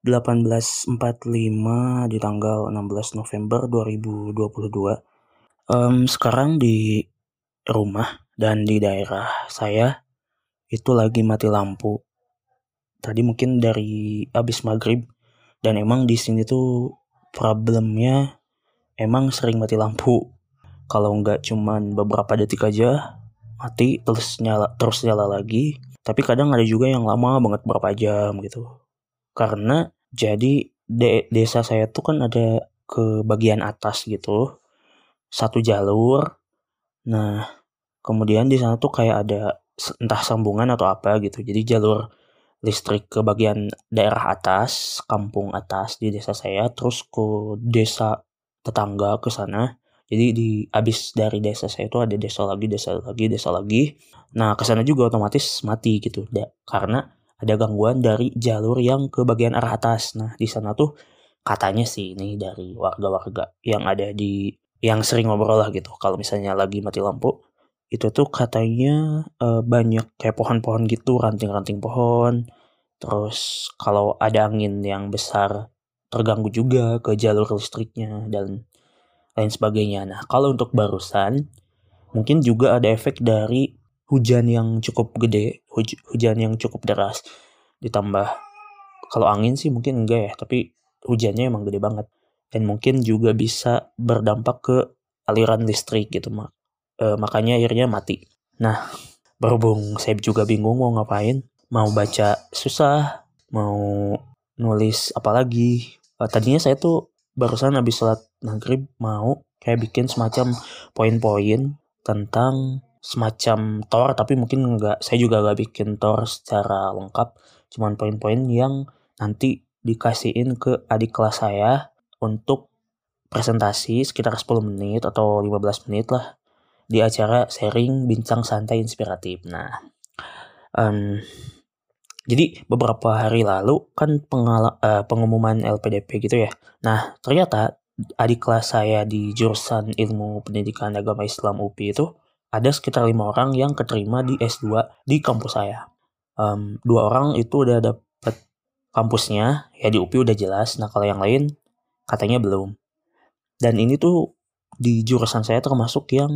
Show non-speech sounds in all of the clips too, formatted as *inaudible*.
18.45 di tanggal 16 November 2022. Um, sekarang di rumah dan di daerah saya itu lagi mati lampu. Tadi mungkin dari abis maghrib dan emang di sini tuh problemnya emang sering mati lampu. Kalau nggak cuman beberapa detik aja mati terus nyala terus nyala lagi. Tapi kadang ada juga yang lama banget berapa jam gitu karena jadi de desa saya tuh kan ada ke bagian atas gitu satu jalur. Nah kemudian di sana tuh kayak ada entah sambungan atau apa gitu. Jadi jalur listrik ke bagian daerah atas kampung atas di desa saya terus ke desa tetangga ke sana. Jadi di abis dari desa saya itu ada desa lagi desa lagi desa lagi. Nah ke sana juga otomatis mati gitu karena ada gangguan dari jalur yang ke bagian arah atas. Nah, di sana tuh katanya sih ini dari warga-warga yang ada di yang sering ngobrol lah gitu. Kalau misalnya lagi mati lampu, itu tuh katanya uh, banyak kayak pohon-pohon gitu, ranting-ranting pohon. Terus kalau ada angin yang besar terganggu juga ke jalur listriknya dan lain sebagainya. Nah, kalau untuk barusan mungkin juga ada efek dari hujan yang cukup gede, huj hujan yang cukup deras, ditambah kalau angin sih mungkin enggak ya, tapi hujannya emang gede banget dan mungkin juga bisa berdampak ke aliran listrik gitu mak e, makanya akhirnya mati. Nah berhubung saya juga bingung mau ngapain, mau baca susah, mau nulis apalagi. E, tadinya saya tuh barusan habis sholat maghrib mau kayak bikin semacam poin-poin tentang semacam tor tapi mungkin nggak saya juga nggak bikin tor secara lengkap cuman poin-poin yang nanti dikasihin ke adik kelas saya untuk presentasi sekitar 10 menit atau 15 menit lah di acara sharing bincang santai inspiratif. Nah, um, jadi beberapa hari lalu kan pengala uh, pengumuman LPDP gitu ya. Nah, ternyata adik kelas saya di jurusan ilmu pendidikan agama Islam UPI itu ada sekitar lima orang yang keterima di S2 di kampus saya. Um, dua orang itu udah dapet kampusnya, ya di UPI udah jelas. Nah kalau yang lain katanya belum. Dan ini tuh di jurusan saya termasuk yang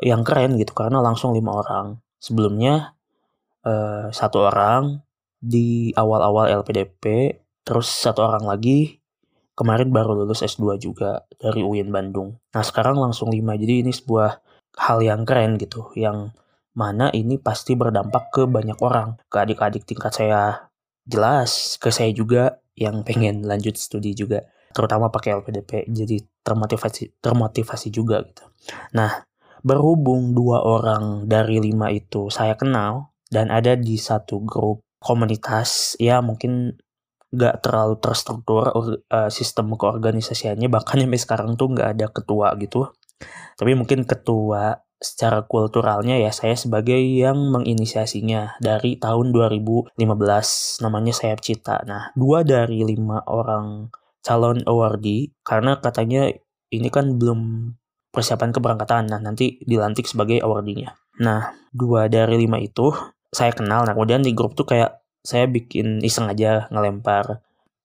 yang keren gitu karena langsung lima orang. Sebelumnya uh, satu orang di awal-awal LPDP, terus satu orang lagi kemarin baru lulus S2 juga dari UIN Bandung. Nah sekarang langsung lima, jadi ini sebuah hal yang keren gitu yang mana ini pasti berdampak ke banyak orang. Ke adik-adik tingkat saya jelas ke saya juga yang pengen lanjut studi juga terutama pakai LPDP jadi termotivasi termotivasi juga gitu. Nah berhubung dua orang dari lima itu saya kenal dan ada di satu grup komunitas ya mungkin gak terlalu terstruktur uh, sistem keorganisasiannya bahkan sampai sekarang tuh nggak ada ketua gitu tapi mungkin ketua secara kulturalnya ya saya sebagai yang menginisiasinya dari tahun 2015 namanya Sayap Cita. Nah, dua dari lima orang calon awardee karena katanya ini kan belum persiapan keberangkatan. Nah, nanti dilantik sebagai awardee-nya. Nah, dua dari lima itu saya kenal. Nah, kemudian di grup tuh kayak saya bikin iseng aja ngelempar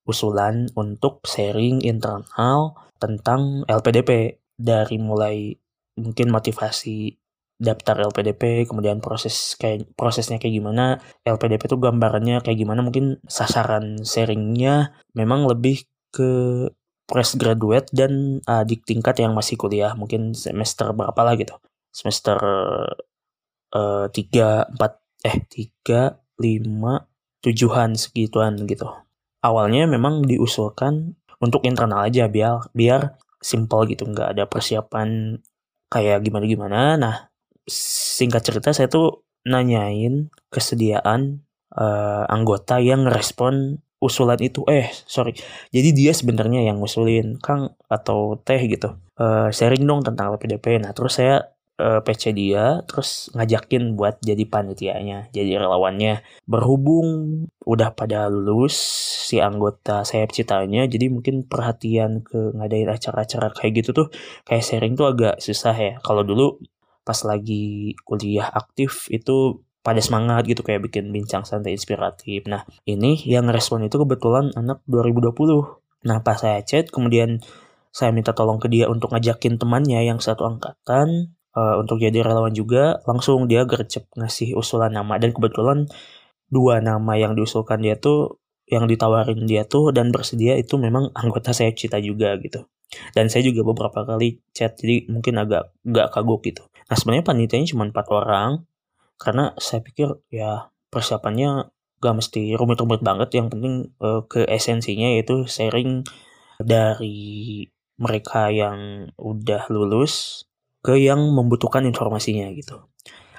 usulan untuk sharing internal tentang LPDP dari mulai mungkin motivasi daftar LPDP, kemudian proses kayak prosesnya kayak gimana, LPDP itu gambarannya kayak gimana, mungkin sasaran sharingnya memang lebih ke fresh graduate dan adik tingkat yang masih kuliah, mungkin semester berapa lah gitu, semester uh, tiga empat eh tiga lima tujuan segituan gitu. Awalnya memang diusulkan untuk internal aja biar biar simple gitu nggak ada persiapan kayak gimana gimana nah singkat cerita saya tuh nanyain kesediaan uh, anggota yang respon usulan itu. Eh sorry. Jadi dia sebenarnya yang ngusulin Kang atau Teh gitu. Uh, sharing dong tentang LPDP nah terus saya uh, PC dia terus ngajakin buat jadi panitianya jadi relawannya berhubung udah pada lulus si anggota sayap citanya jadi mungkin perhatian ke ngadain acara-acara kayak gitu tuh kayak sharing tuh agak susah ya kalau dulu pas lagi kuliah aktif itu pada semangat gitu kayak bikin bincang santai inspiratif. Nah, ini yang respon itu kebetulan anak 2020. Nah, pas saya chat kemudian saya minta tolong ke dia untuk ngajakin temannya yang satu angkatan uh, untuk jadi relawan juga, langsung dia gercep ngasih usulan nama dan kebetulan dua nama yang diusulkan dia tuh yang ditawarin dia tuh dan bersedia itu memang anggota saya cita juga gitu. Dan saya juga beberapa kali chat jadi mungkin agak gak kagok gitu. Nah sebenarnya panitianya cuma empat orang karena saya pikir ya persiapannya gak mesti rumit-rumit banget yang penting uh, ke esensinya yaitu sharing dari mereka yang udah lulus ke yang membutuhkan informasinya gitu.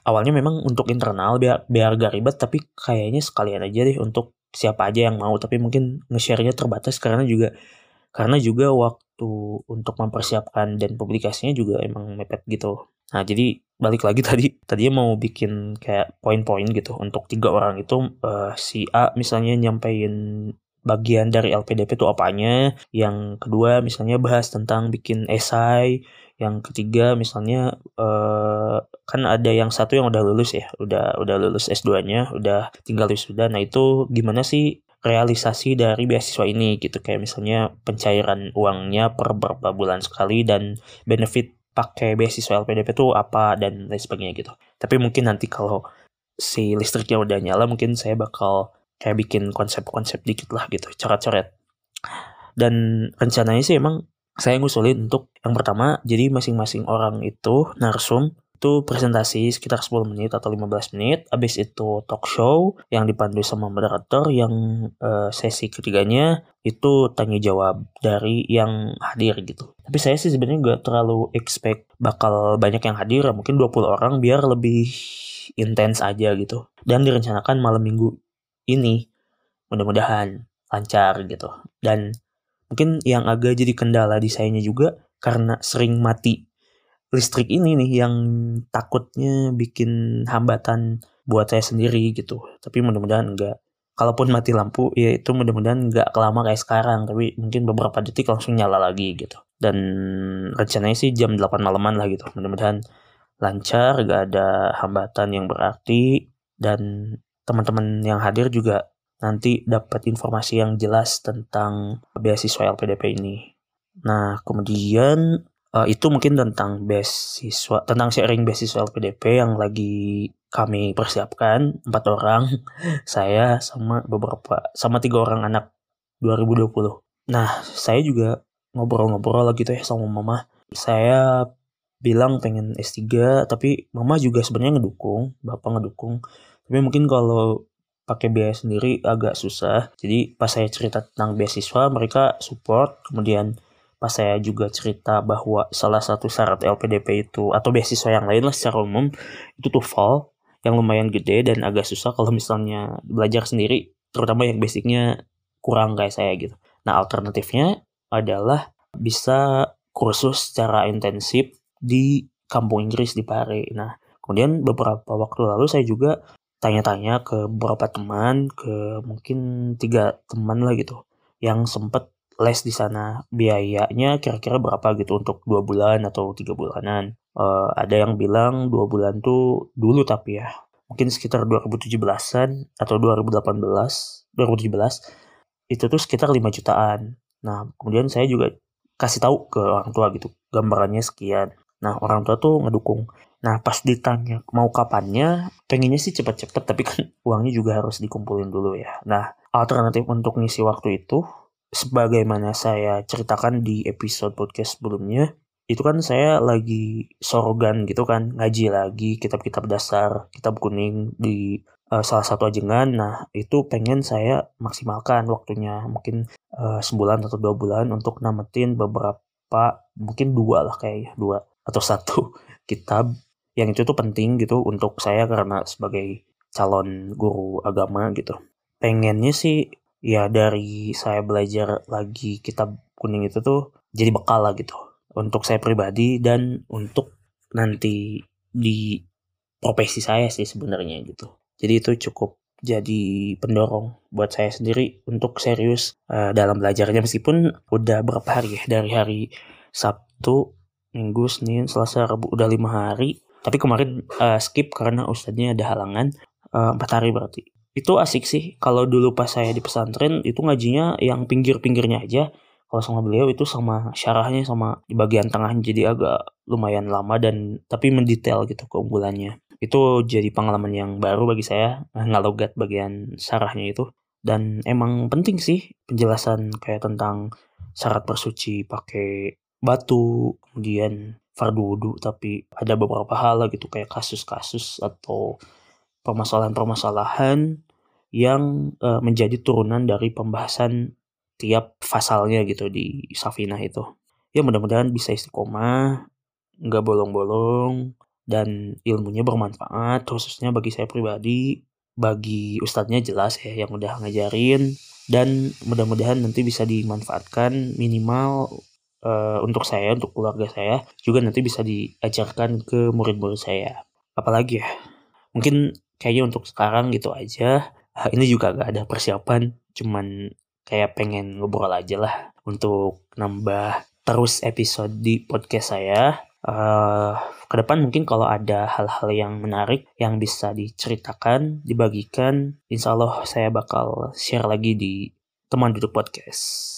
Awalnya memang untuk internal biar biar gak ribet tapi kayaknya sekalian aja deh untuk siapa aja yang mau tapi mungkin nge-share-nya terbatas karena juga karena juga waktu untuk mempersiapkan dan publikasinya juga emang mepet gitu. Nah, jadi balik lagi *laughs* tadi, tadinya mau bikin kayak poin-poin gitu untuk tiga orang itu uh, si A misalnya nyampein bagian dari LPDP itu apanya, yang kedua misalnya bahas tentang bikin esai, yang ketiga misalnya uh, kan ada yang satu yang udah lulus ya udah udah lulus S2-nya udah tinggal wisuda. Nah itu gimana sih realisasi dari beasiswa ini gitu? Kayak misalnya pencairan uangnya per beberapa bulan sekali dan benefit pakai beasiswa LPDP itu apa dan lain sebagainya gitu. Tapi mungkin nanti kalau si listriknya udah nyala mungkin saya bakal kayak bikin konsep-konsep dikit lah gitu. Coret-coret. Dan rencananya sih emang saya ngusulin untuk yang pertama jadi masing-masing orang itu narsum itu presentasi sekitar 10 menit atau 15 menit. Habis itu talk show yang dipandu sama moderator yang uh, sesi ketiganya itu tanya jawab dari yang hadir gitu. Tapi saya sih sebenarnya gak terlalu expect bakal banyak yang hadir mungkin 20 orang biar lebih intens aja gitu. Dan direncanakan malam minggu ini. Mudah-mudahan lancar gitu. Dan Mungkin yang agak jadi kendala di sayanya juga karena sering mati listrik ini nih yang takutnya bikin hambatan buat saya sendiri gitu. Tapi mudah-mudahan enggak. Kalaupun mati lampu ya itu mudah-mudahan enggak kelama kayak sekarang. Tapi mungkin beberapa detik langsung nyala lagi gitu. Dan rencananya sih jam 8 malaman lah gitu. Mudah-mudahan lancar, gak ada hambatan yang berarti. Dan teman-teman yang hadir juga nanti dapat informasi yang jelas tentang beasiswa LPDP ini. Nah, kemudian uh, itu mungkin tentang beasiswa, tentang sharing beasiswa LPDP yang lagi kami persiapkan empat orang, *laughs* saya sama beberapa sama tiga orang anak 2020. Nah, saya juga ngobrol-ngobrol lagi tuh ya sama mama. Saya bilang pengen S3, tapi mama juga sebenarnya ngedukung, bapak ngedukung. Tapi mungkin kalau pakai biaya sendiri agak susah. Jadi pas saya cerita tentang beasiswa mereka support. Kemudian pas saya juga cerita bahwa salah satu syarat LPDP itu atau beasiswa yang lain lah secara umum itu TOEFL yang lumayan gede dan agak susah kalau misalnya belajar sendiri terutama yang basicnya kurang kayak saya gitu. Nah alternatifnya adalah bisa kursus secara intensif di kampung Inggris di Pare. Nah kemudian beberapa waktu lalu saya juga tanya-tanya ke beberapa teman, ke mungkin tiga teman lah gitu, yang sempet les di sana. Biayanya kira-kira berapa gitu untuk dua bulan atau tiga bulanan. Uh, ada yang bilang dua bulan tuh dulu tapi ya, mungkin sekitar 2017-an atau 2018, 2017 itu tuh sekitar 5 jutaan. Nah, kemudian saya juga kasih tahu ke orang tua gitu, gambarannya sekian. Nah, orang tua tuh ngedukung. Nah, pas ditanya mau kapannya, pengennya sih cepet-cepet, tapi kan *laughs* uangnya juga harus dikumpulin dulu ya. Nah, alternatif untuk ngisi waktu itu, sebagaimana saya ceritakan di episode podcast sebelumnya, itu kan saya lagi sorogan gitu kan, ngaji lagi kitab-kitab dasar, kitab kuning di uh, salah satu ajengan. Nah, itu pengen saya maksimalkan waktunya, mungkin uh, sebulan atau dua bulan untuk nametin beberapa, mungkin dua lah kayaknya, dua atau satu *laughs* kitab yang itu tuh penting gitu untuk saya karena sebagai calon guru agama gitu. Pengennya sih ya dari saya belajar lagi kitab kuning itu tuh jadi bekal lah gitu untuk saya pribadi dan untuk nanti di profesi saya sih sebenarnya gitu. Jadi itu cukup jadi pendorong buat saya sendiri untuk serius uh, dalam belajarnya. Meskipun udah berapa hari ya dari hari Sabtu Minggu Senin Selasa Rabu udah lima hari tapi kemarin uh, skip karena ustadznya ada halangan uh, empat hari berarti. Itu asik sih. Kalau dulu pas saya di pesantren itu ngajinya yang pinggir-pinggirnya aja. Kalau sama beliau itu sama syarahnya sama di bagian tengah jadi agak lumayan lama dan tapi mendetail gitu keunggulannya. Itu jadi pengalaman yang baru bagi saya ngalogat bagian syarahnya itu. Dan emang penting sih penjelasan kayak tentang syarat bersuci pakai batu kemudian fardu wudhu tapi ada beberapa hal gitu kayak kasus-kasus atau permasalahan-permasalahan yang uh, menjadi turunan dari pembahasan tiap pasalnya gitu di Safinah itu. Ya mudah-mudahan bisa istiqomah, nggak bolong-bolong, dan ilmunya bermanfaat khususnya bagi saya pribadi, bagi ustadznya jelas ya yang udah ngajarin, dan mudah-mudahan nanti bisa dimanfaatkan minimal uh, untuk saya, untuk keluarga saya, juga nanti bisa diajarkan ke murid-murid saya. Apalagi ya, mungkin kayaknya untuk sekarang gitu aja ini juga gak ada persiapan cuman kayak pengen ngobrol aja lah untuk nambah terus episode di podcast saya uh, ke depan mungkin kalau ada hal-hal yang menarik yang bisa diceritakan dibagikan insya Allah saya bakal share lagi di teman duduk podcast